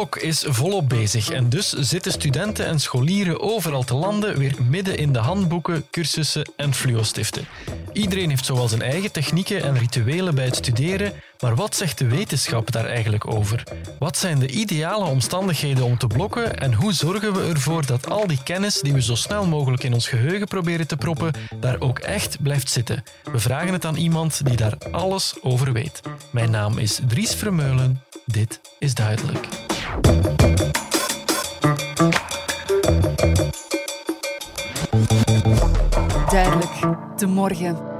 blok is volop bezig en dus zitten studenten en scholieren overal te landen weer midden in de handboeken, cursussen en fluostiften. Iedereen heeft zowel zijn eigen technieken en rituelen bij het studeren, maar wat zegt de wetenschap daar eigenlijk over? Wat zijn de ideale omstandigheden om te blokken en hoe zorgen we ervoor dat al die kennis die we zo snel mogelijk in ons geheugen proberen te proppen, daar ook echt blijft zitten? We vragen het aan iemand die daar alles over weet. Mijn naam is Dries Vermeulen. Dit is duidelijk. Duidelijk, de morgen.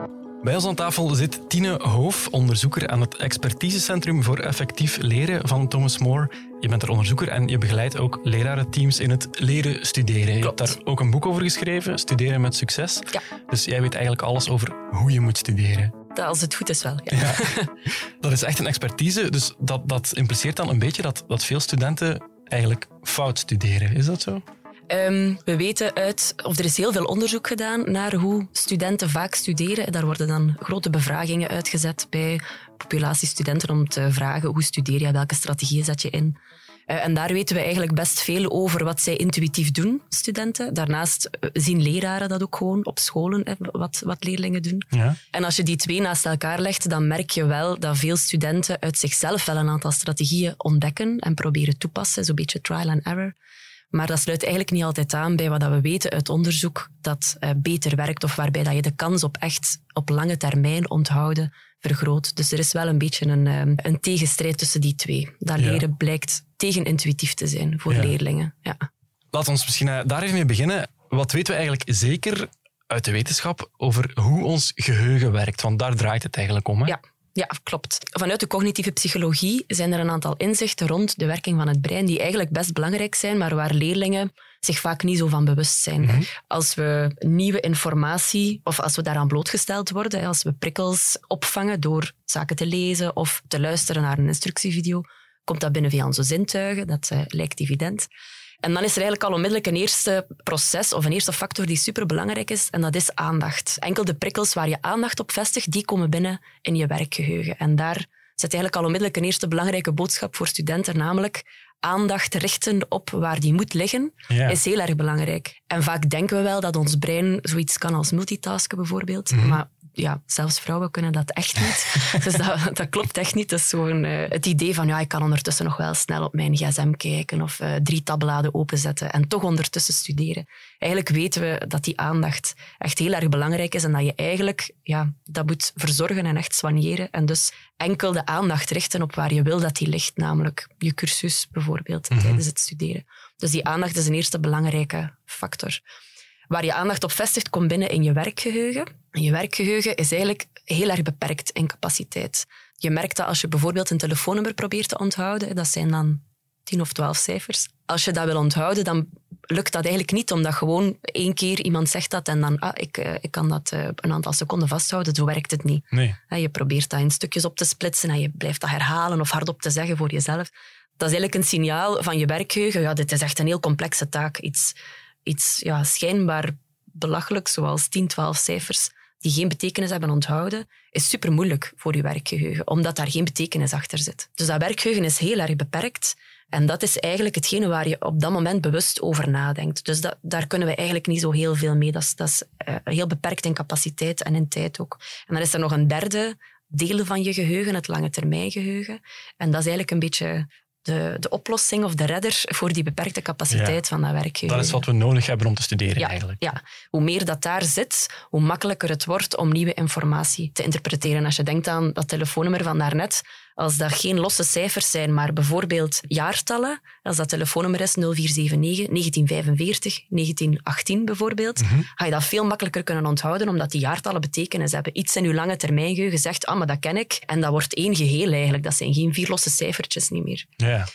Bij ons aan tafel zit Tine Hoof, onderzoeker aan het Expertisecentrum voor Effectief Leren van Thomas More. Je bent er onderzoeker en je begeleidt ook lerarenteams in het leren studeren. Je hebt daar ook een boek over geschreven, Studeren met Succes. Ja. Dus jij weet eigenlijk alles over hoe je moet studeren. Als het goed is wel, ja. Ja. Dat is echt een expertise, dus dat, dat impliceert dan een beetje dat, dat veel studenten eigenlijk fout studeren. Is dat zo? Ehm, we weten uit, of er is heel veel onderzoek gedaan naar hoe studenten vaak studeren. Daar worden dan grote bevragingen uitgezet bij populatie studenten om te vragen hoe studeer je, welke strategieën zet je in. Eh, en daar weten we eigenlijk best veel over wat zij intuïtief doen, studenten. Daarnaast eh, zien leraren dat ook gewoon op scholen, hè, wat, wat leerlingen doen. Ja. En als je die twee naast elkaar legt, dan merk je wel dat veel studenten uit zichzelf wel een aantal strategieën ontdekken en proberen toepassen, zo'n beetje trial and error. Maar dat sluit eigenlijk niet altijd aan bij wat we weten uit onderzoek dat uh, beter werkt of waarbij dat je de kans op echt op lange termijn onthouden vergroot. Dus er is wel een beetje een, um, een tegenstrijd tussen die twee. Dat Ja. leren blijkt tegenintuïtief te zijn voor Ja. leerlingen. Ja. Laten we ons misschien eh, daar even mee beginnen. Wat weten we eigenlijk zeker uit de wetenschap over hoe ons geheugen werkt? Want daar draait het eigenlijk om. Hè? Ja. Ja, klopt. Vanuit de cognitieve psychologie zijn er een aantal inzichten rond de werking van het brein die eigenlijk best belangrijk zijn, maar waar leerlingen zich vaak niet zo van bewust zijn. Mhm. Als we nieuwe informatie, of als we daaraan blootgesteld worden, als we prikkels opvangen door zaken te lezen of te luisteren naar een instructievideo, komt dat binnen via onze zintuigen. Dat eh, lijkt evident. En dan is er eigenlijk al onmiddellijk een eerste proces of een eerste factor die superbelangrijk is, en dat is aandacht. Enkel de prikkels waar je aandacht op vestigt, die komen binnen in je werkgeheugen. En daar zit eigenlijk al onmiddellijk een eerste belangrijke boodschap voor studenten, namelijk aandacht richten op waar die moet liggen, Ja. is heel erg belangrijk. En vaak denken we wel dat ons brein zoiets kan als multitasken bijvoorbeeld, maar ja, zelfs vrouwen kunnen dat echt niet. dus dat, dat klopt echt niet. Dat is gewoon eh, het idee van, ja, ik kan ondertussen nog wel snel op mijn gsm kijken of eh, drie tabbladen openzetten en toch ondertussen studeren. Eigenlijk weten we dat die aandacht echt heel erg belangrijk is en dat je eigenlijk ja, dat moet verzorgen en echt soigneren. En dus enkel de aandacht richten op waar je wil dat die ligt, namelijk je cursus bijvoorbeeld tijdens het studeren. Dus die aandacht is een eerste belangrijke factor. Waar je aandacht op vestigt, komt binnen in je werkgeheugen. En je werkgeheugen is eigenlijk heel erg beperkt in capaciteit. Je merkt dat als je bijvoorbeeld een telefoonnummer probeert te onthouden, dat zijn dan tien of twaalf cijfers. Als je dat wil onthouden, dan lukt dat eigenlijk niet, omdat gewoon één keer iemand zegt dat en dan, ah, ik, eh, ik kan dat eh, een aantal seconden vasthouden. Zo werkt het niet. Nee. Je probeert dat in stukjes op te splitsen en je blijft dat herhalen of hardop te zeggen voor jezelf. Dat is eigenlijk een signaal van je werkgeheugen. Ja, dit is echt een heel complexe taak. Iets, iets ja, schijnbaar belachelijk, zoals 10, 12 cijfers die geen betekenis hebben onthouden, is super moeilijk voor je werkgeheugen, omdat daar geen betekenis achter zit. Dus dat werkgeheugen is heel erg beperkt. En dat is eigenlijk hetgene waar je op dat moment bewust over nadenkt. Dus dat, daar kunnen we eigenlijk niet zo heel veel mee. Dat is, dat is eh, heel beperkt in capaciteit en in tijd ook. En dan is er nog een derde deel van je geheugen, het lange termijn geheugen. En dat is eigenlijk een beetje de, de oplossing of de redder voor die beperkte capaciteit van dat werkgeheugen. Dat is wat we nodig hebben om te studeren Ja, eigenlijk. ja, hoe meer dat daar zit, hoe makkelijker het wordt om nieuwe informatie te interpreteren. Als je denkt aan dat telefoonnummer van daarnet, als dat geen losse cijfers zijn, maar bijvoorbeeld jaartallen, als dat telefoonnummer is 0479 1945 1918 bijvoorbeeld, ga je dat veel makkelijker kunnen onthouden, omdat die jaartallen betekenis hebben. Iets in je lange termijngeheugen zegt, ah, maar dat ken ik. En dat wordt één geheel eigenlijk. Dat zijn geen vier losse cijfertjes niet meer.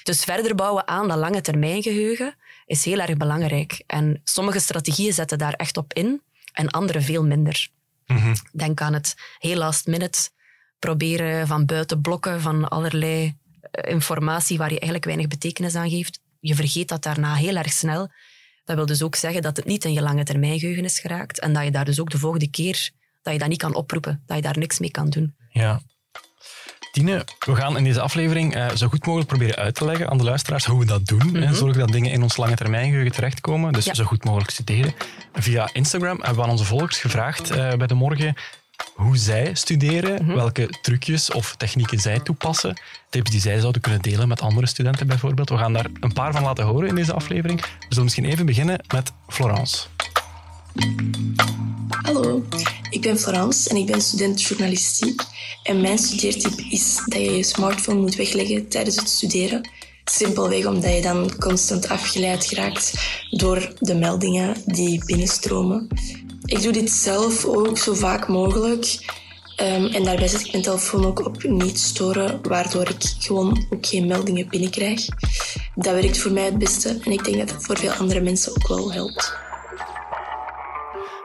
Dus verder bouwen aan dat lange termijngeheugen is heel erg belangrijk. En sommige strategieën zetten daar echt op in en andere veel minder. Mhm. Denk aan het heel last minute proberen van buiten blokken van allerlei eh, informatie waar je eigenlijk weinig betekenis aan geeft. Je vergeet dat daarna heel erg snel. Dat wil dus ook zeggen dat het niet in je lange termijngeheugen is geraakt en dat je daar dus ook de volgende keer dat je dat niet kan oproepen, dat je daar niks mee kan doen. Ja. Tine, we gaan in deze aflevering uh, zo goed mogelijk proberen uit te leggen aan de luisteraars hoe we dat doen. Mm -hmm. Zorgen dat dingen in ons lange termijn geheugen terechtkomen. Dus ja. zo goed mogelijk studeren. Via Instagram hebben we aan onze volgers gevraagd uh, bij de morgen hoe zij studeren, mm -hmm. welke trucjes of technieken zij toepassen, tips die zij zouden kunnen delen met andere studenten bijvoorbeeld. We gaan daar een paar van laten horen in deze aflevering. We zullen misschien even beginnen met Florence. Hallo, ik ben Florence en ik ben student journalistiek. En mijn studeertip is dat je je smartphone moet wegleggen tijdens het studeren. Simpelweg omdat je dan constant afgeleid geraakt door de meldingen die binnenstromen. Ik doe dit zelf ook zo vaak mogelijk. Um, en daarbij zet ik mijn telefoon ook op niet storen, waardoor ik gewoon ook geen meldingen binnenkrijg. Dat werkt voor mij het beste en ik denk dat het voor veel andere mensen ook wel helpt.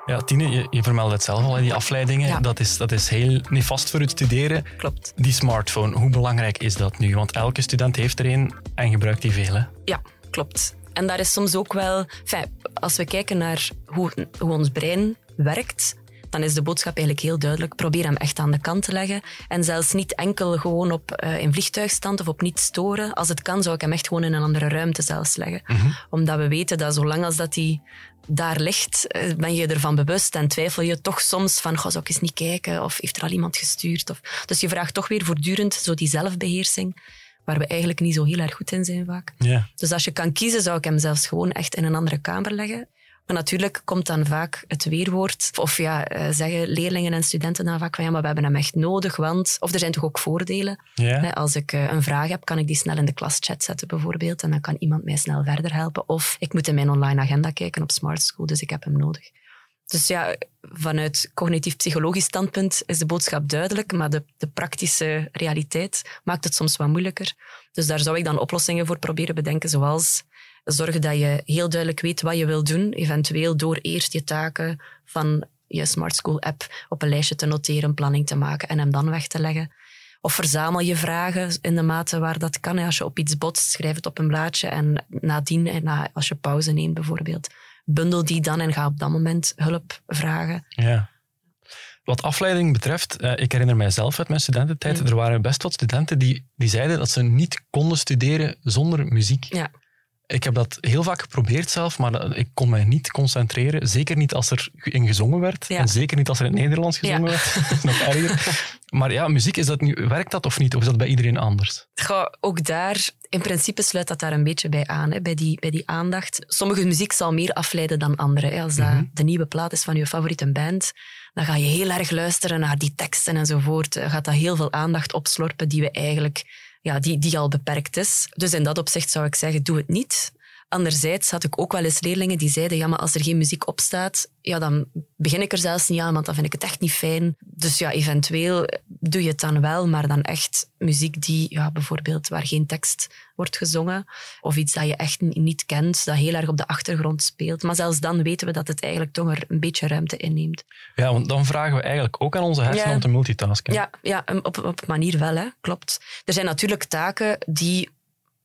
Ja, Tine, je, je vermeldde het zelf al, in die afleidingen. Dat, is, dat is heel nefast voor het studeren. Klopt. Die smartphone, hoe belangrijk is dat nu? Want elke student heeft er een en gebruikt die veel. Hè? Ja, klopt. En daar is soms ook wel... Enfin, als we kijken naar hoe, hoe ons brein werkt, dan is de boodschap eigenlijk heel duidelijk. Probeer hem echt aan de kant te leggen. En zelfs niet enkel gewoon op uh, in vliegtuigstand of op niet storen. Als het kan, zou ik hem echt gewoon in een andere ruimte zelfs leggen. Mm -hmm. Omdat we weten dat zolang als dat hij daar ligt, ben je ervan bewust en twijfel je toch soms van, goh, zou ik eens niet kijken? Of heeft er al iemand gestuurd? Of... Dus je vraagt toch weer voortdurend zo die zelfbeheersing waar we eigenlijk niet zo heel erg goed in zijn vaak. Yeah. Dus als je kan kiezen, zou ik hem zelfs gewoon echt in een andere kamer leggen. Maar natuurlijk komt dan vaak het weerwoord, of ja, zeggen leerlingen en studenten dan vaak van ja, maar we hebben hem echt nodig, want... Of er zijn toch ook voordelen. Yeah. Als ik een vraag heb, kan ik die snel in de klaschat zetten bijvoorbeeld, en dan kan iemand mij snel verder helpen. Of ik moet in mijn online agenda kijken op Smart School, dus ik heb hem nodig. Dus ja, vanuit cognitief-psychologisch standpunt is de boodschap duidelijk, maar de, de, praktische realiteit maakt het soms wat moeilijker. Dus daar zou ik dan oplossingen voor proberen bedenken, zoals zorgen dat je heel duidelijk weet wat je wil doen, eventueel door eerst je taken van je Smart School app op een lijstje te noteren, een planning te maken en hem dan weg te leggen. Of verzamel je vragen in de mate waar dat kan. Als je op iets botst, schrijf het op een blaadje en nadien, als je pauze neemt bijvoorbeeld, bundel die dan en ga op dat moment hulp vragen. Ja. Wat afleiding betreft, uh, ik herinner mijzelf uit mijn studententijd, ja. er waren best wat studenten die, die zeiden dat ze niet konden studeren zonder muziek. Ja. Ik heb dat heel vaak geprobeerd zelf, maar ik kon mij niet concentreren. Zeker niet als er in gezongen werd. Ja. En zeker niet als er in het Nederlands gezongen Ja. werd. Dat is nog erger. Maar ja, muziek, is dat nu, werkt dat of niet? Of is dat bij iedereen anders? Ga ook daar, in principe sluit dat daar een beetje bij aan, hè, bij, die, bij die aandacht. Sommige muziek zal meer afleiden dan andere. Hè. Als dat Mhm. de nieuwe plaat is van je favoriete band, dan ga je heel erg luisteren naar die teksten enzovoort. Eh, Gaat dat heel veel aandacht opslorpen die we eigenlijk ja, die, die al beperkt is. Dus in dat opzicht zou ik zeggen, doe het niet. Anderzijds had ik ook wel eens leerlingen die zeiden, ja, maar als er geen muziek op staat, ja, dan begin ik er zelfs niet aan, want dan vind ik het echt niet fijn. Dus ja, eventueel doe je het dan wel, maar dan echt muziek die, ja, bijvoorbeeld waar geen tekst wordt gezongen, of iets dat je echt niet kent, dat heel erg op de achtergrond speelt. Maar zelfs dan weten we dat het eigenlijk toch er een beetje ruimte inneemt. Ja, want dan vragen we eigenlijk ook aan onze hersenen Ja. om te multitasken. Ja, ja op, op een manier wel, hè. klopt. Er zijn natuurlijk taken die,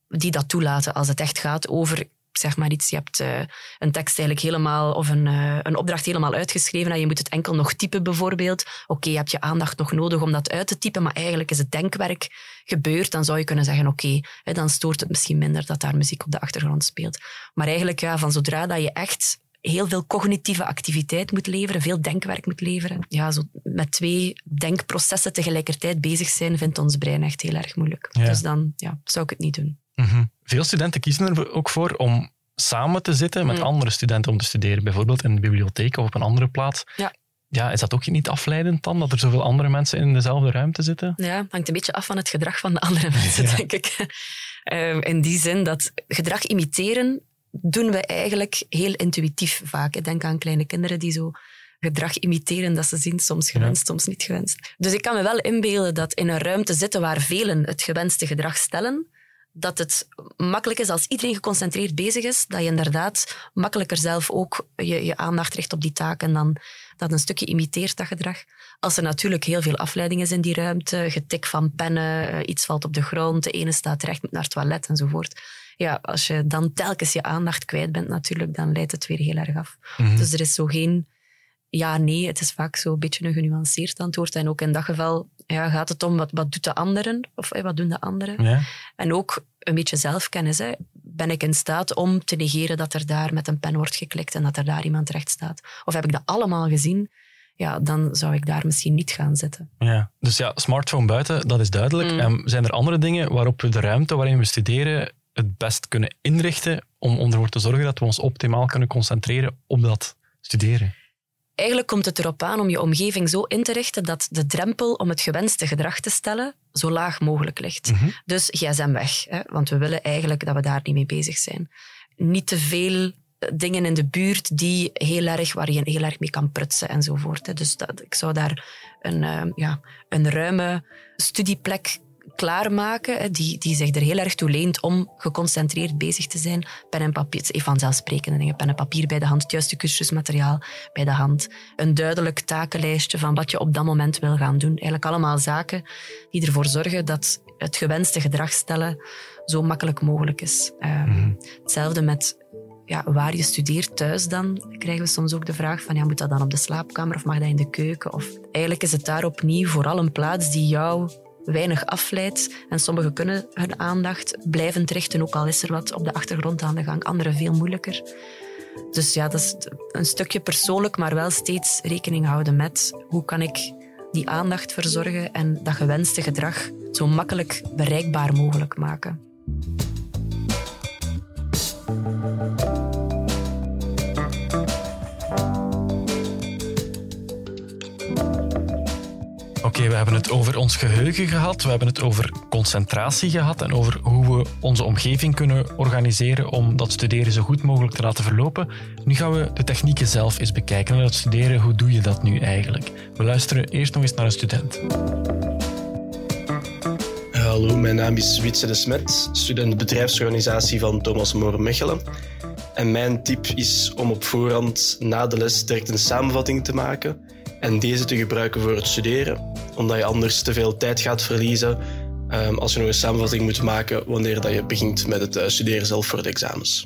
die dat toelaten als het echt gaat over zeg maar iets, je hebt eh, een tekst eigenlijk helemaal, of een, eh, een opdracht helemaal uitgeschreven en je moet het enkel nog typen bijvoorbeeld. Oké, je hebt je aandacht nog nodig om dat uit te typen, maar eigenlijk is het denkwerk gebeurd. Dan zou je kunnen zeggen, oké, dan stoort het misschien minder dat daar muziek op de achtergrond speelt. Maar eigenlijk, ja, van zodra dat je echt heel veel cognitieve activiteit moet leveren, veel denkwerk moet leveren. Ja, zo met twee denkprocessen tegelijkertijd bezig zijn, vindt ons brein echt heel erg moeilijk. Ja. Dus dan ja, zou ik het niet doen. Mhm. Veel studenten kiezen er ook voor om samen te zitten met Mm. andere studenten om te studeren. Bijvoorbeeld in de bibliotheek of op een andere plaats. Ja. Ja, is dat ook niet afleidend dan, dat er zoveel andere mensen in dezelfde ruimte zitten? Ja, hangt een beetje af van het gedrag van de andere mensen, Ja. denk ik. Ehm, in die zin dat gedrag imiteren doen we eigenlijk heel intuïtief vaak. Ik denk aan kleine kinderen die zo gedrag imiteren dat ze zien, soms gewenst, soms niet gewenst. Dus ik kan me wel inbeelden dat in een ruimte zitten waar velen het gewenste gedrag stellen, dat het makkelijk is als iedereen geconcentreerd bezig is, dat je inderdaad makkelijker zelf ook je, je aandacht richt op die taak en dan dat een stukje imiteert, dat gedrag. Als er natuurlijk heel veel afleiding is in die ruimte, getik van pennen, eh, iets valt op de grond, de ene staat recht naar het toilet enzovoort. Ja, als je dan telkens je aandacht kwijt bent natuurlijk, dan leidt het weer heel erg af. Mhm. Dus er is zo geen ja, nee, het is vaak zo'n beetje een genuanceerd antwoord. En ook in dat geval ja, gaat het om wat, wat doet de anderen of wat doen de anderen. Ja. En ook een beetje zelfkennis. Hè. Ben ik in staat om te negeren dat er daar met een pen wordt geklikt en dat er daar iemand recht staat? Of heb ik dat allemaal gezien? Ja, dan zou ik daar misschien niet gaan zitten. Ja. Dus ja, smartphone buiten, dat is duidelijk. Mm. En zijn er andere dingen waarop we de ruimte waarin we studeren het best kunnen inrichten om ervoor te zorgen dat we ons optimaal kunnen concentreren op dat studeren? Eigenlijk komt het erop aan om je omgeving zo in te richten dat de drempel om het gewenste gedrag te stellen zo laag mogelijk ligt. Mhm. Dus gsm weg, hè, want we willen eigenlijk dat we daar niet mee bezig zijn. Niet te veel eh, dingen in de buurt die heel erg, waar je heel erg mee kan prutsen enzovoort. Hè. Dus dat, ik zou daar een, eh, ja, een ruime studieplek klaarmaken, die, die zich er heel erg toe leent om geconcentreerd bezig te zijn. Pen en papier, het is vanzelfsprekende dingen. Pen en papier bij de hand, het juiste cursusmateriaal bij de hand. Een duidelijk takenlijstje van wat je op dat moment wil gaan doen. Eigenlijk allemaal zaken die ervoor zorgen dat het gewenste gedrag stellen zo makkelijk mogelijk is. Ehm, Hetzelfde met ja, waar je studeert thuis dan, krijgen we soms ook de vraag van ja, moet dat dan op de slaapkamer of mag dat in de keuken? Of, eigenlijk is het daar opnieuw vooral een plaats die jou weinig afleidt. En sommigen kunnen hun aandacht blijvend richten, ook al is er wat op de achtergrond aan de gang. Anderen veel moeilijker. Dus ja, dat is een stukje persoonlijk, maar wel steeds rekening houden met hoe kan ik die aandacht verzorgen en dat gewenste gedrag zo makkelijk bereikbaar mogelijk maken. Hebben het over ons geheugen gehad, we hebben het over concentratie gehad en over hoe we onze omgeving kunnen organiseren om dat studeren zo goed mogelijk te laten verlopen. Nu gaan we de technieken zelf eens bekijken. Dat studeren, hoe doe je dat nu eigenlijk? We luisteren eerst nog eens naar een student. Hallo, mijn naam is Witse de Smet, student bedrijfsorganisatie van Thomas More Mechelen. En mijn tip is om op voorhand na de les direct een samenvatting te maken en deze te gebruiken voor het studeren, omdat je anders te veel tijd gaat verliezen ehm, als je nog een samenvatting moet maken wanneer dat je begint met het eh, studeren zelf voor de examens.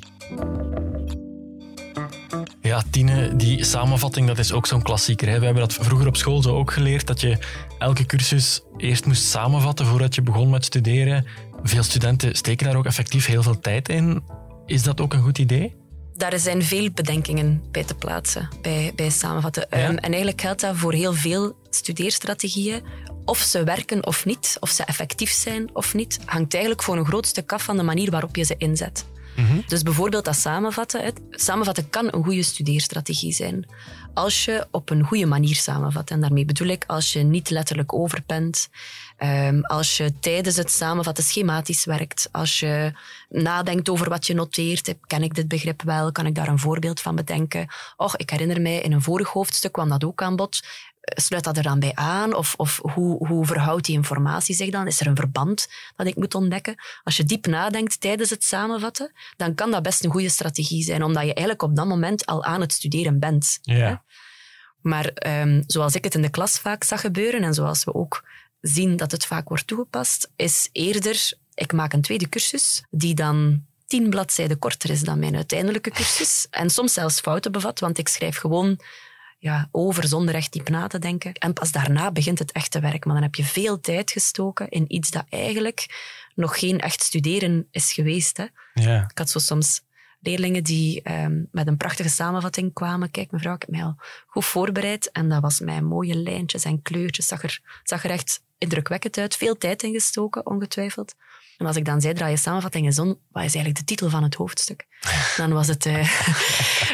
Ja, Tine, die samenvatting dat is ook zo'n klassieker. Hè? We hebben dat vroeger op school zo ook geleerd, dat je elke cursus eerst moest samenvatten voordat je begon met studeren. Veel studenten steken daar ook effectief heel veel tijd in. Is dat ook een goed idee? Daar zijn veel bedenkingen bij te plaatsen, bij, bij samenvatten. Ja. Ehm, en eigenlijk geldt dat voor heel veel studeerstrategieën. Of ze werken of niet, of ze effectief zijn of niet, hangt eigenlijk voor een groot stuk af van de manier waarop je ze inzet. Dus bijvoorbeeld dat samenvatten. Het samenvatten kan een goede studeerstrategie zijn. Als je op een goede manier samenvat. En daarmee bedoel ik als je niet letterlijk overpent. Ehm, als je tijdens het samenvatten schematisch werkt. Als je nadenkt over wat je noteert. Heb- Ken ik dit begrip wel? Kan ik daar een voorbeeld van bedenken? Och, ik herinner mij, in een vorig hoofdstuk kwam dat ook aan bod. Eh, Sluit dat er dan bij aan? Of, of hoe, hoe verhoudt die informatie zich dan? Is er een verband dat ik moet ontdekken? Als je diep nadenkt tijdens het samenvatten, dan kan dat best een goede strategie zijn, omdat je eigenlijk op dat moment al aan het studeren bent. Ja. Maar ehm, zoals ik het in de klas vaak zag gebeuren en zoals we ook zien dat het vaak wordt toegepast, is eerder, ik maak een tweede cursus die dan tien bladzijden korter is dan mijn uiteindelijke cursus. En soms zelfs fouten bevat, want ik schrijf gewoon ja, over zonder echt diep na te denken. En pas daarna begint het echt te werken. Maar dan heb je veel tijd gestoken in iets dat eigenlijk nog geen echt studeren is geweest. Hè. Ja. Ik had zo soms leerlingen die ehm, met een prachtige samenvatting kwamen. Kijk, mevrouw, ik heb mij al goed voorbereid. En dat was met mooie lijntjes en kleurtjes. Zag er, zag er echt indrukwekkend uit. Veel tijd ingestoken, ongetwijfeld. En als ik dan zei, draai je samenvatting eens om, wat is eigenlijk de titel van het hoofdstuk? Dan was het eh,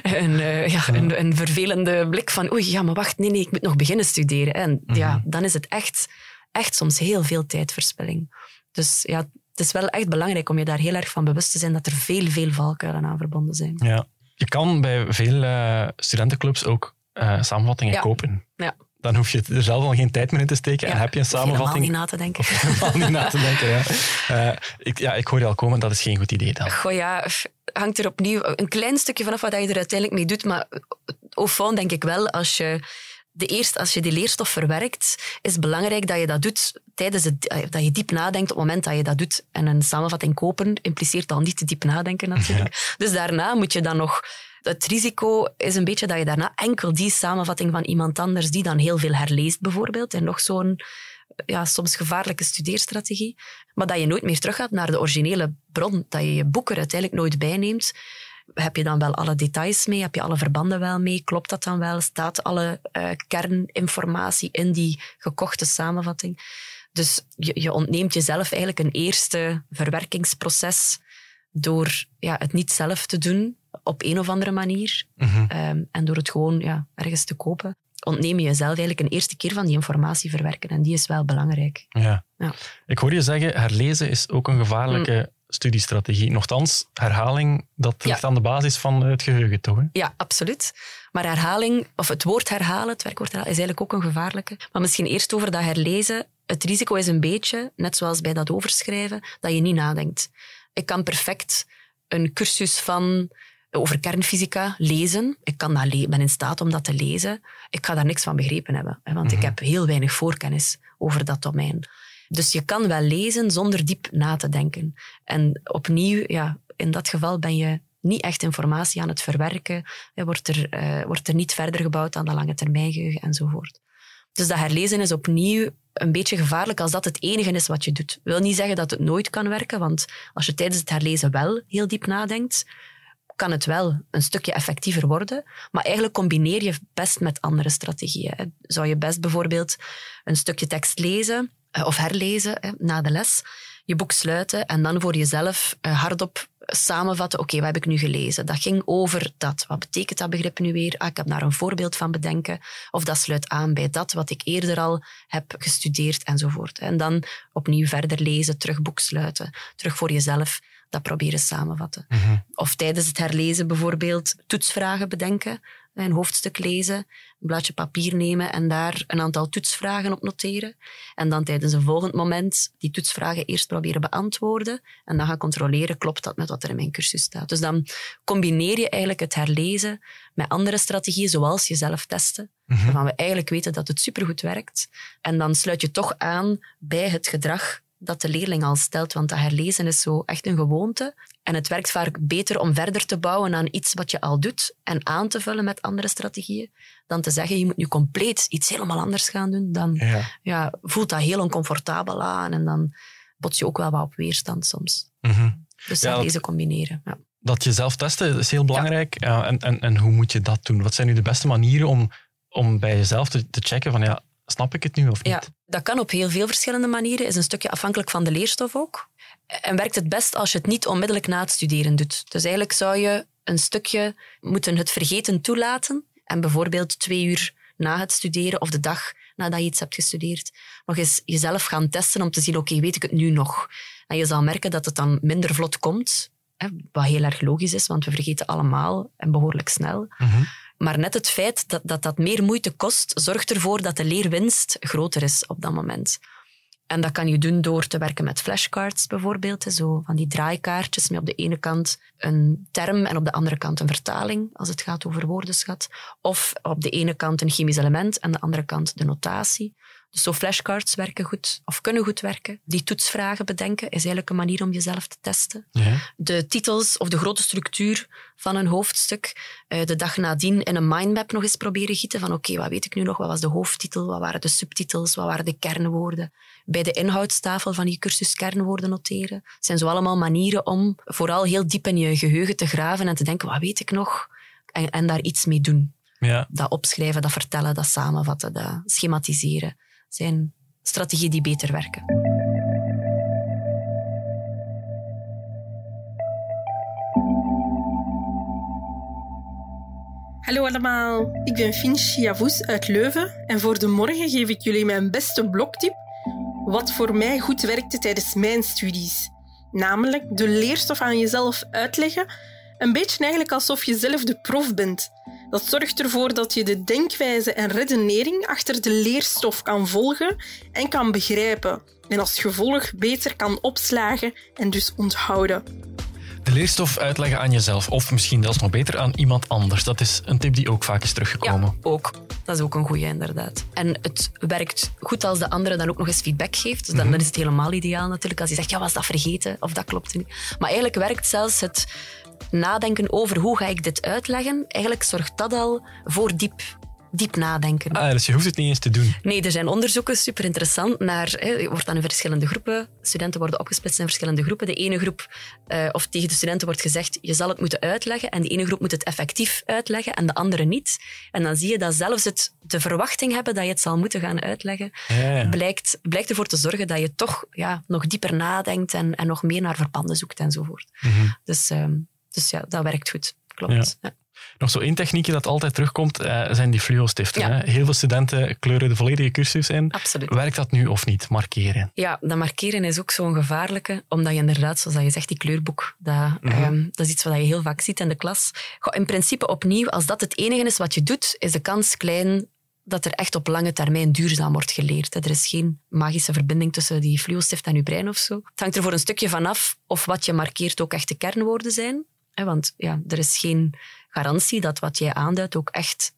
een, eh, ja, een, een vervelende blik van, oei, ja, maar wacht, nee, nee, ik moet nog beginnen studeren. En ja, dan is het echt, echt soms heel veel tijdverspilling. Dus ja, het is wel echt belangrijk om je daar heel erg van bewust te zijn dat er veel, veel valkuilen aan verbonden zijn. Ja. Je kan bij veel eh, studentenclubs ook samenvattingen Ja. kopen. Ja. Dan hoef je er zelf al geen tijd meer in te steken. En heb je een Of helemaal samenvatting. niet na te denken. Helemaal niet na te denken, ja. Eh, ik, ja. Ik hoor je al komen, dat is geen goed idee dan. Goh ja, hangt er opnieuw een klein stukje vanaf wat je er uiteindelijk mee doet. Maar au fond denk ik wel, als je, de eerst, als je die leerstof verwerkt, is het belangrijk dat je dat doet tijdens het, eh, dat je diep nadenkt op het moment dat je dat doet. En een samenvatting kopen impliceert al niet te diep nadenken natuurlijk. Dus daarna moet je dan nog Het risico is een beetje dat je daarna enkel die samenvatting van iemand anders, die dan heel veel herleest bijvoorbeeld, en nog zo'n ja, soms gevaarlijke studeerstrategie, maar dat je nooit meer teruggaat naar de originele bron, dat je je boek er uiteindelijk nooit bijneemt. Heb je dan wel alle details mee? Heb je alle verbanden wel mee? Klopt dat dan wel? Staat alle uh, kerninformatie in die gekochte samenvatting? Dus je, je ontneemt jezelf eigenlijk een eerste verwerkingsproces door ja, het niet zelf te doen op een of andere manier. Mhm. Ehm, en door het gewoon ja, ergens te kopen, ontneem je jezelf eigenlijk een eerste keer van die informatie verwerken. En die is wel belangrijk. Ja. Ja. Ik hoor je zeggen, herlezen is ook een gevaarlijke studiestrategie. Nochtans, herhaling, dat ligt aan de basis van het geheugen, toch? Hè? Ja, absoluut. Maar herhaling, of het woord herhalen, het werkwoord herhalen, is eigenlijk ook een gevaarlijke. Maar misschien eerst over dat herlezen. Het risico is een beetje, net zoals bij dat overschrijven, dat je niet nadenkt. Ik kan perfect een cursus van over kernfysica lezen. Ik kan dat le ben in staat om dat te lezen. Ik ga daar niks van begrepen hebben, hè, want ik heb heel weinig voorkennis over dat domein. Dus je kan wel lezen zonder diep na te denken. En opnieuw, ja, in dat geval ben je niet echt informatie aan het verwerken. Er wordt, er, eh, wordt er niet verder gebouwd aan de lange termijn geheugen enzovoort. Dus dat herlezen is opnieuw een beetje gevaarlijk als dat het enige is wat je doet. Dat wil niet zeggen dat het nooit kan werken, want als je tijdens het herlezen wel heel diep nadenkt, kan het wel een stukje effectiever worden. Maar eigenlijk combineer je best met andere strategieën. Zou je best bijvoorbeeld een stukje tekst lezen eh, of herlezen na de les, je boek sluiten en dan voor jezelf eh, hardop samenvatten. Oké, wat heb ik nu gelezen? Dat ging over dat. Wat betekent dat begrip nu weer? Ah, ik heb daar een voorbeeld van bedenken. Of dat sluit aan bij dat wat ik eerder al heb gestudeerd enzovoort. En dan opnieuw verder lezen, terug boek sluiten, terug voor jezelf dat proberen samenvatten. Of tijdens het herlezen bijvoorbeeld toetsvragen bedenken, een hoofdstuk lezen, een blaadje papier nemen en daar een aantal toetsvragen op noteren. En dan tijdens een volgend moment die toetsvragen eerst proberen beantwoorden en dan gaan controleren, klopt dat met wat er in mijn cursus staat. Dus dan combineer je eigenlijk het herlezen met andere strategieën, zoals jezelf testen, waarvan we eigenlijk weten dat het supergoed werkt. En dan sluit je toch aan bij het gedrag dat de leerling al stelt, want dat herlezen is zo echt een gewoonte. En het werkt vaak beter om verder te bouwen aan iets wat je al doet en aan te vullen met andere strategieën, dan te zeggen, je moet nu compleet iets helemaal anders gaan doen. Dan Ja. ja, voelt dat heel oncomfortabel aan en dan bots je ook wel wat op weerstand soms. Mhm. Dus Ja, deze combineren. Ja. Dat jezelf testen is heel belangrijk. Ja, en, en, en hoe moet je dat doen? Wat zijn nu de beste manieren om, om bij jezelf te, te checken van ja, snap ik het nu of niet? Ja, dat kan op heel veel verschillende manieren. Is een stukje afhankelijk van de leerstof ook. En werkt het best als je het niet onmiddellijk na het studeren doet. Dus eigenlijk zou je een stukje moeten het vergeten toelaten. En bijvoorbeeld twee uur na het studeren of de dag nadat je iets hebt gestudeerd, nog eens jezelf gaan testen om te zien, oké, weet ik het nu nog? En je zal merken dat het dan minder vlot komt. Hè, wat heel erg logisch is, want we vergeten allemaal en behoorlijk snel. Mhm. Maar net het feit dat, dat dat meer moeite kost, zorgt ervoor dat de leerwinst groter is op dat moment. En dat kan je doen door te werken met flashcards bijvoorbeeld. Zo van die draaikaartjes met op de ene kant een term en op de andere kant een vertaling, als het gaat over woordenschat. Of op de ene kant een chemisch element en de andere kant de notatie. Dus zo flashcards werken goed, of kunnen goed werken. Die toetsvragen bedenken is eigenlijk een manier om jezelf te testen Ja. de titels of de grote structuur van een hoofdstuk eh, de dag nadien in een mindmap nog eens proberen gieten van oké, wat weet ik nu nog? Wat was de hoofdtitel? Wat waren de subtitels? Wat waren de kernwoorden? Bij de inhoudstafel van je cursus kernwoorden noteren. Het zijn zo allemaal manieren om vooral heel diep in je geheugen te graven en te denken, wat weet ik nog? En, en daar iets mee doen. Ja. Dat opschrijven, dat vertellen, dat samenvatten, dat schematiseren. Zijn strategieën die beter werken. Hallo allemaal, ik ben Finchi Javous uit Leuven en voor de morgen geef ik jullie mijn beste blogtip wat voor mij goed werkte tijdens mijn studies. Namelijk de leerstof aan jezelf uitleggen, een beetje eigenlijk alsof je zelf de prof bent. Dat zorgt ervoor dat je de denkwijze en redenering achter de leerstof kan volgen en kan begrijpen. En als gevolg beter kan opslagen en dus onthouden. De leerstof uitleggen aan jezelf, of misschien zelfs nog beter aan iemand anders. Dat is een tip die ook vaak is teruggekomen. Ja, ook. Dat is ook een goede, inderdaad. En het werkt goed als de andere dan ook nog eens feedback geeft. Dus dan, Mhm. dan is het helemaal ideaal natuurlijk. Als je zegt, ja, was dat vergeten? Of dat klopt niet. Maar eigenlijk werkt zelfs het nadenken over hoe ga ik dit uitleggen. Eigenlijk zorgt dat al voor diep, diep nadenken. Ah, dus je hoeft het niet eens te doen. Nee, er zijn onderzoeken, super interessant, naar, hè, wordt dan in verschillende groepen, studenten worden opgesplitst in verschillende groepen. De ene groep, eh, of tegen de studenten wordt gezegd, je zal het moeten uitleggen, en de ene groep moet het effectief uitleggen, en de andere niet. En dan zie je dat zelfs het de verwachting hebben dat je het zal moeten gaan uitleggen, Ja, ja. blijkt, blijkt ervoor te zorgen dat je toch ja, nog dieper nadenkt en, en nog meer naar verbanden zoekt enzovoort. Dus, ehm, dus ja, dat werkt goed. Klopt. Ja. Nog zo één techniekje dat altijd terugkomt, eh, zijn die fluo-stiften. Ja. Heel veel studenten kleuren de volledige cursus in. Absoluut. Werkt dat nu of niet? Markeren. Ja, dat markeren is ook zo'n gevaarlijke, omdat je inderdaad, zoals je zegt, die kleurboek, dat, ehm, dat is iets wat je heel vaak ziet in de klas. Goh, in principe opnieuw, als dat het enige is wat je doet, is de kans klein dat er echt op lange termijn duurzaam wordt geleerd. Er is geen magische verbinding tussen die fluostift en je brein of zo. Het hangt er voor een stukje van af of wat je markeert ook echt de kernwoorden zijn. Want ja, er is geen garantie dat wat jij aanduidt ook echt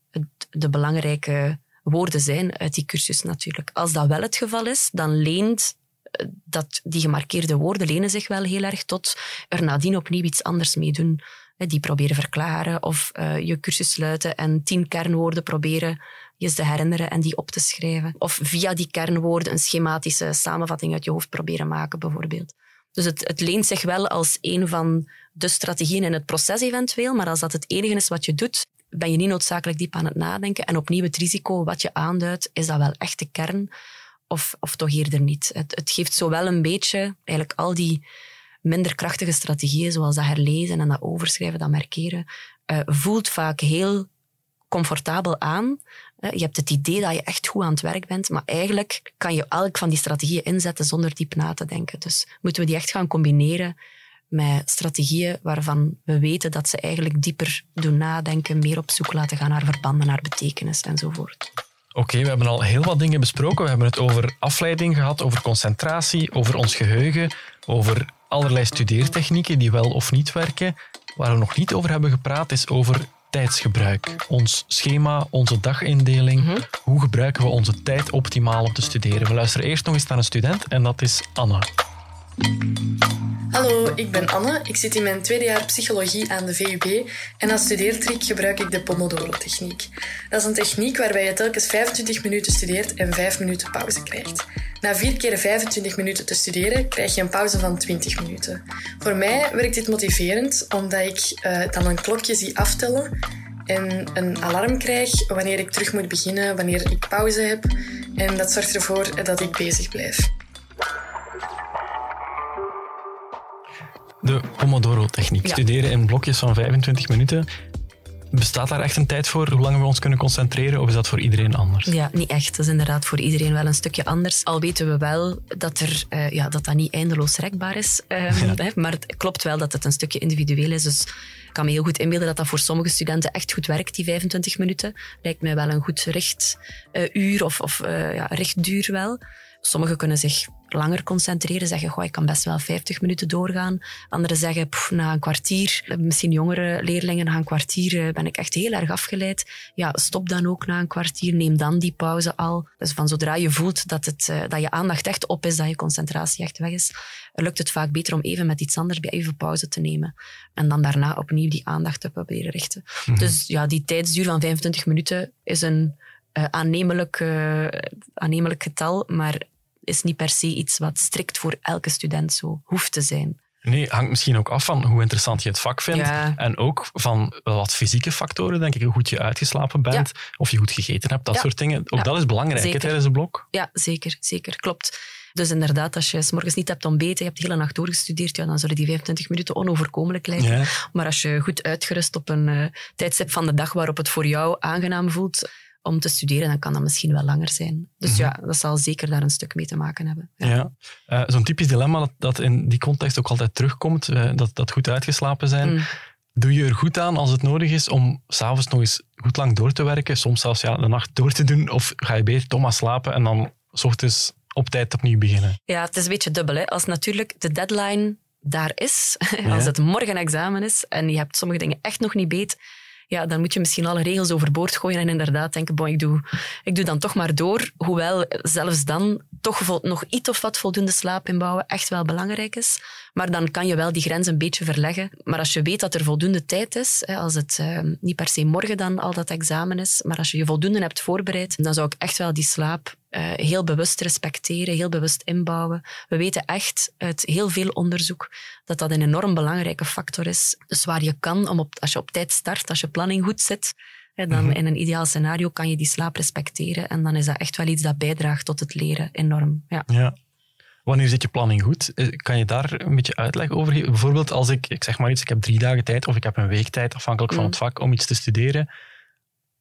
de belangrijke woorden zijn uit die cursus natuurlijk. Als dat wel het geval is, dan leent eh, dat die gemarkeerde woorden lenen zich wel heel erg tot er nadien opnieuw iets anders mee doen. Die proberen verklaren of eh, je cursus sluiten en tien kernwoorden proberen je te herinneren en die op te schrijven. Of via die kernwoorden een schematische samenvatting uit je hoofd proberen maken, bijvoorbeeld. Dus het, het leent zich wel als een van de strategieën in het proces eventueel, maar als dat het enige is wat je doet, ben je niet noodzakelijk diep aan het nadenken. En opnieuw het risico wat je aanduidt, is dat wel echt de kern of, of toch eerder niet? Het, het geeft zowel een beetje, eigenlijk al die minder krachtige strategieën, zoals dat herlezen en dat overschrijven, dat markeren, eh, voelt vaak heel comfortabel aan. Eh, Je hebt het idee dat je echt goed aan het werk bent, maar eigenlijk kan je elk van die strategieën inzetten zonder diep na te denken. Dus moeten we die echt gaan combineren met strategieën waarvan we weten dat ze eigenlijk dieper doen nadenken, meer op zoek laten gaan naar verbanden, naar betekenis enzovoort. Oké, we hebben al heel wat dingen besproken. We hebben het over afleiding gehad, over concentratie, over ons geheugen, over allerlei studeertechnieken die wel of niet werken. Waar we nog niet over hebben gepraat is over tijdsgebruik. Ons schema, onze dagindeling. Hoe gebruiken we onze tijd optimaal om te studeren? We luisteren eerst nog eens naar een student en dat is Anna. Hallo, ik ben Anne. Ik zit in mijn tweede jaar psychologie aan de VUB en als studeertrick gebruik ik de Pomodoro-techniek. Dat is een techniek waarbij je telkens 25 minuten studeert en 5 minuten pauze krijgt. Na 4 keer 25 minuten te studeren krijg je een pauze van 20 minuten. Voor mij werkt dit motiverend omdat ik eh, dan een klokje zie aftellen en een alarm krijg wanneer ik terug moet beginnen, wanneer ik pauze heb. En dat zorgt ervoor dat ik bezig blijf. De Pomodoro-techniek. Ja. Studeren in blokjes van 25 minuten. Bestaat daar echt een tijd voor hoe lang we ons kunnen concentreren? Of is dat voor iedereen anders? Ja, niet echt. Dat is inderdaad voor iedereen wel een stukje anders. Al weten we wel dat er, eh, ja, dat, dat niet eindeloos rekbaar is. Ehm, hè, maar het klopt wel dat het een stukje individueel is. Dus ik kan me heel goed inbeelden dat dat voor sommige studenten echt goed werkt, die 25 minuten. Lijkt mij wel een goed richtuur of, of eh, ja, richtduur wel. Sommigen kunnen zich langer concentreren, zeggen, goh, ik kan best wel 50 minuten doorgaan. Anderen zeggen, pff, na een kwartier, misschien jongere leerlingen, na een kwartier eh, ben ik echt heel erg afgeleid. Ja, stop dan ook na een kwartier, neem dan die pauze al. Dus van zodra je voelt dat, het, eh, dat je aandacht echt op is, dat je concentratie echt weg is, lukt het vaak beter om even met iets anders bij even pauze te nemen. En dan daarna opnieuw die aandacht te proberen richten. Dus ja, die tijdsduur van 25 minuten is een eh, aannemelijk, aannemelijk getal, maar is niet per se iets wat strikt voor elke student zo hoeft te zijn. Nee, hangt misschien ook af van hoe interessant je het vak vindt. Ja. En ook van wat fysieke factoren, denk ik. Hoe goed je uitgeslapen bent, of je goed gegeten hebt, dat Ja. soort dingen. Ook dat is belangrijk tijdens een blok. Ja, zeker, zeker, klopt. Dus inderdaad, als je s morgens niet hebt ontbeten, je hebt de hele nacht doorgestudeerd, ja, dan zullen die 25 minuten onoverkomelijk lijken. Maar als je goed uitgerust op een eh, tijdstip van de dag waarop het voor jou aangenaam voelt om te studeren, dan kan dat misschien wel langer zijn. Dus ja, dat zal zeker daar een stuk mee te maken hebben. Ja. Ja. Eh, Zo'n typisch dilemma dat, dat in die context ook altijd terugkomt, eh, dat, dat goed uitgeslapen zijn. Mm. Doe je er goed aan als het nodig is om s'avonds nog eens goed lang door te werken, soms zelfs ja, de nacht door te doen, of ga je beter toch maar slapen en dan s ochtends op tijd opnieuw beginnen? Ja, het is een beetje dubbel. Hè. Als natuurlijk de deadline daar is, als het morgen examen is en je hebt sommige dingen echt nog niet beet, ja, dan moet je misschien alle regels overboord gooien en inderdaad denken, bon, ik doe, ik doe dan toch maar door. Hoewel zelfs dan toch nog iets of wat voldoende slaap inbouwen echt wel belangrijk is. Maar dan kan je wel die grens een beetje verleggen. Maar als je weet dat er voldoende tijd is, als het eh, niet per se morgen dan al dat examen is, maar als je je voldoende hebt voorbereid, dan zou ik echt wel die slaap uh, heel bewust respecteren, heel bewust inbouwen. We weten echt uit heel veel onderzoek dat dat een enorm belangrijke factor is. Dus waar je kan, om op, als je op tijd start, als je planning goed zit, hè, dan mhm. in een ideaal scenario kan je die slaap respecteren. En dan is dat echt wel iets dat bijdraagt tot het leren enorm. Ja. ja. Wanneer zit je planning goed? Eh, kan je daar een beetje uitleg over geven? Bijvoorbeeld als ik, ik zeg maar iets, ik heb drie dagen tijd of ik heb een week tijd, afhankelijk van mm. het vak, om iets te studeren.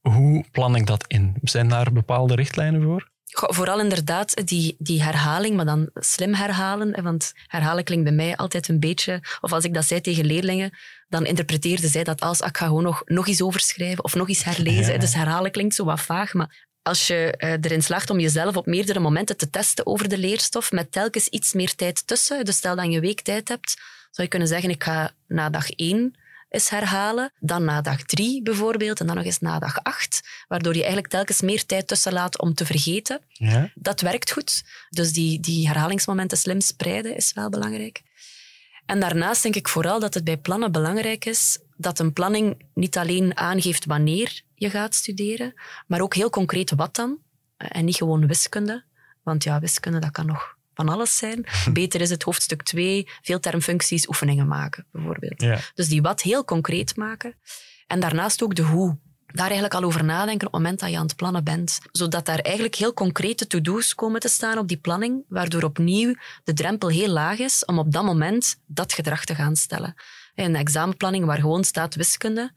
Hoe plan ik dat in? Zijn daar bepaalde richtlijnen voor? Vooral inderdaad die, die herhaling, maar dan slim herhalen. Want herhalen klinkt bij mij altijd een beetje... Of als ik dat zei tegen leerlingen, dan interpreteerden zij dat als ik ga gewoon nog, nog eens overschrijven of nog eens herlezen. Dus herhalen klinkt zo wat vaag, maar als je uh, erin slaagt om jezelf op meerdere momenten te testen over de leerstof, met telkens iets meer tijd tussen, dus stel dat je een week tijd hebt, zou je kunnen zeggen, ik ga na dag één eens herhalen, dan na dag drie bijvoorbeeld, en dan nog eens na dag acht, waardoor je eigenlijk telkens meer tijd tussen laat om te vergeten. Ja. Dat werkt goed. Dus die, die herhalingsmomenten slim spreiden is wel belangrijk. En daarnaast denk ik vooral dat het bij plannen belangrijk is dat een planning niet alleen aangeeft wanneer je gaat studeren, maar ook heel concreet wat dan. En niet gewoon wiskunde. Want ja, wiskunde dat kan nog van alles zijn. Beter is het hoofdstuk 2, veeltermfuncties, oefeningen maken, bijvoorbeeld. Ja. Dus die wat heel concreet maken. En daarnaast ook de hoe. Daar eigenlijk al over nadenken op het moment dat je aan het plannen bent. Zodat daar eigenlijk heel concrete to-do's komen te staan op die planning, waardoor opnieuw de drempel heel laag is om op dat moment dat gedrag te gaan stellen. Een examenplanning waar gewoon staat wiskunde,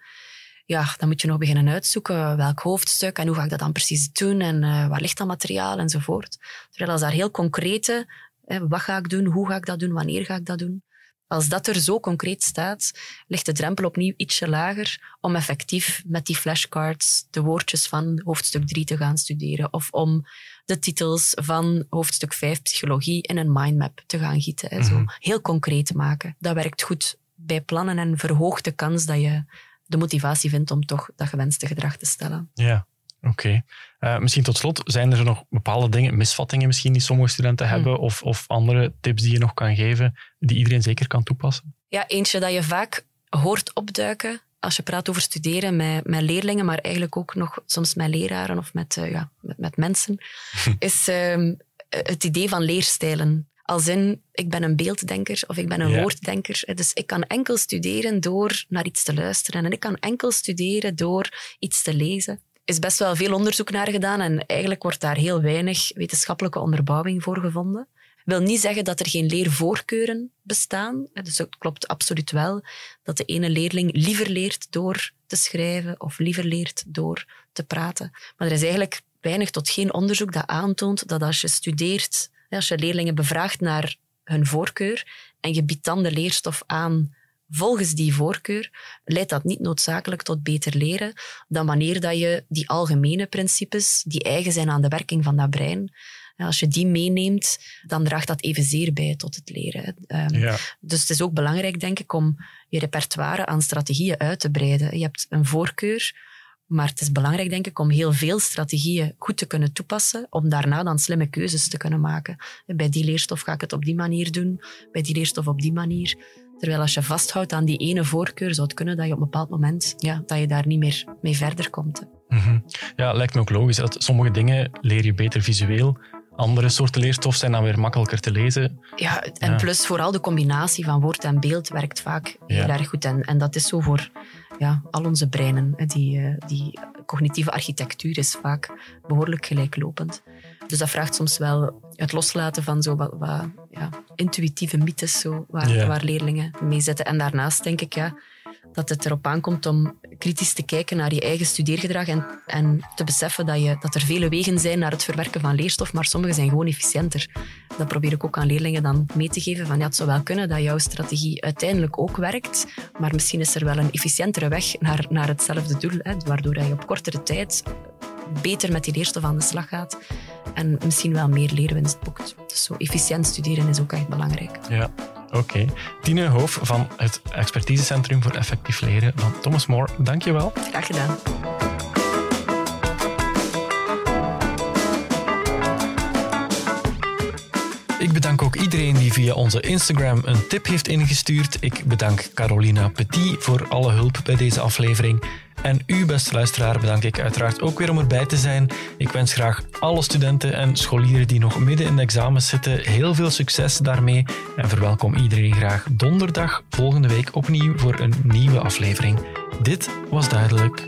ja, dan moet je nog beginnen uitzoeken welk hoofdstuk en hoe ga ik dat dan precies doen en uh, waar ligt dat materiaal enzovoort. Terwijl als daar heel concrete, hè, wat ga ik doen, hoe ga ik dat doen, wanneer ga ik dat doen, als dat er zo concreet staat, ligt de drempel opnieuw ietsje lager om effectief met die flashcards de woordjes van hoofdstuk 3 te gaan studeren of om de titels van hoofdstuk 5 psychologie in een mindmap te gaan gieten. Hè, zo mhm. heel concreet maken. Dat werkt goed bij plannen en verhoogt de kans dat je de motivatie vindt om toch dat gewenste gedrag te stellen. Ja, oké. Eh, misschien tot slot, zijn er nog bepaalde dingen, misvattingen misschien die sommige studenten hmm. hebben of, of andere tips die je nog kan geven die iedereen zeker kan toepassen? Ja, eentje dat je vaak hoort opduiken als je praat over studeren met, met leerlingen, maar eigenlijk ook nog soms met leraren of met, uh, ja, met, met mensen, is uh, het idee van leerstijlen. Als in, ik ben een beelddenker of ik ben een woorddenker. Dus ik kan enkel studeren door naar iets te luisteren. En ik kan enkel studeren door iets te lezen. Er is best wel veel onderzoek naar gedaan en eigenlijk wordt daar heel weinig wetenschappelijke onderbouwing voor gevonden. wil niet zeggen dat er geen leervoorkeuren bestaan. Dus het klopt absoluut wel dat de ene leerling liever leert door te schrijven of liever leert door te praten. Maar er is eigenlijk weinig tot geen onderzoek dat aantoont dat als je studeert als je leerlingen bevraagt naar hun voorkeur en je biedt dan de leerstof aan volgens die voorkeur, leidt dat niet noodzakelijk tot beter leren dan wanneer dat je die algemene principes, die eigen zijn aan de werking van dat brein, als je die meeneemt, dan draagt dat evenzeer bij tot het leren. Ehm, ja. Dus het is ook belangrijk, denk ik, om je repertoire aan strategieën uit te breiden. Je hebt een voorkeur, maar het is belangrijk, denk ik, om heel veel strategieën goed te kunnen toepassen, om daarna dan slimme keuzes te kunnen maken. Bij die leerstof ga ik het op die manier doen, bij die leerstof op die manier. Terwijl als je vasthoudt aan die ene voorkeur, zou het kunnen dat je op een bepaald moment ja, dat je daar niet meer mee verder komt. Mhm. Ja, lijkt me ook logisch. Dat sommige dingen leer je beter visueel, andere soorten leerstof zijn dan weer makkelijker te lezen. Ja, en plus vooral de combinatie van woord en beeld werkt vaak heel erg goed. En, en dat is zo voor ja, al onze breinen. Die, eh, die cognitieve architectuur is vaak behoorlijk gelijklopend. Dus dat vraagt soms wel het loslaten van zo wat, wat ja, intuïtieve mythes zo, waar, waar leerlingen mee zitten. En daarnaast denk ik ja, dat het erop aankomt om kritisch te kijken naar je eigen studeergedrag en, en te beseffen dat, je, dat er vele wegen zijn naar het verwerken van leerstof, maar sommige zijn gewoon efficiënter. Dat probeer ik ook aan leerlingen dan mee te geven. Van, ja, het zou wel kunnen dat jouw strategie uiteindelijk ook werkt, maar misschien is er wel een efficiëntere weg naar, naar hetzelfde doel, hè, waardoor je op kortere tijd beter met die leerstof aan de slag gaat en misschien wel meer leerwinst boekt. Dus zo efficiënt studeren is ook echt belangrijk. Ja. Oké. Tine Hoof van het Expertisecentrum voor Effectief Leren van Thomas More. Dank je wel. Graag gedaan. Ook iedereen die via onze Instagram een tip heeft ingestuurd. Ik bedank Carolina Petit voor alle hulp bij deze aflevering. En u, beste luisteraar, bedank ik uiteraard ook weer om erbij te zijn. Ik wens graag alle studenten en scholieren die nog midden in de examens zitten heel veel succes daarmee. En verwelkom iedereen graag donderdag volgende week opnieuw voor een nieuwe aflevering. Dit was duidelijk.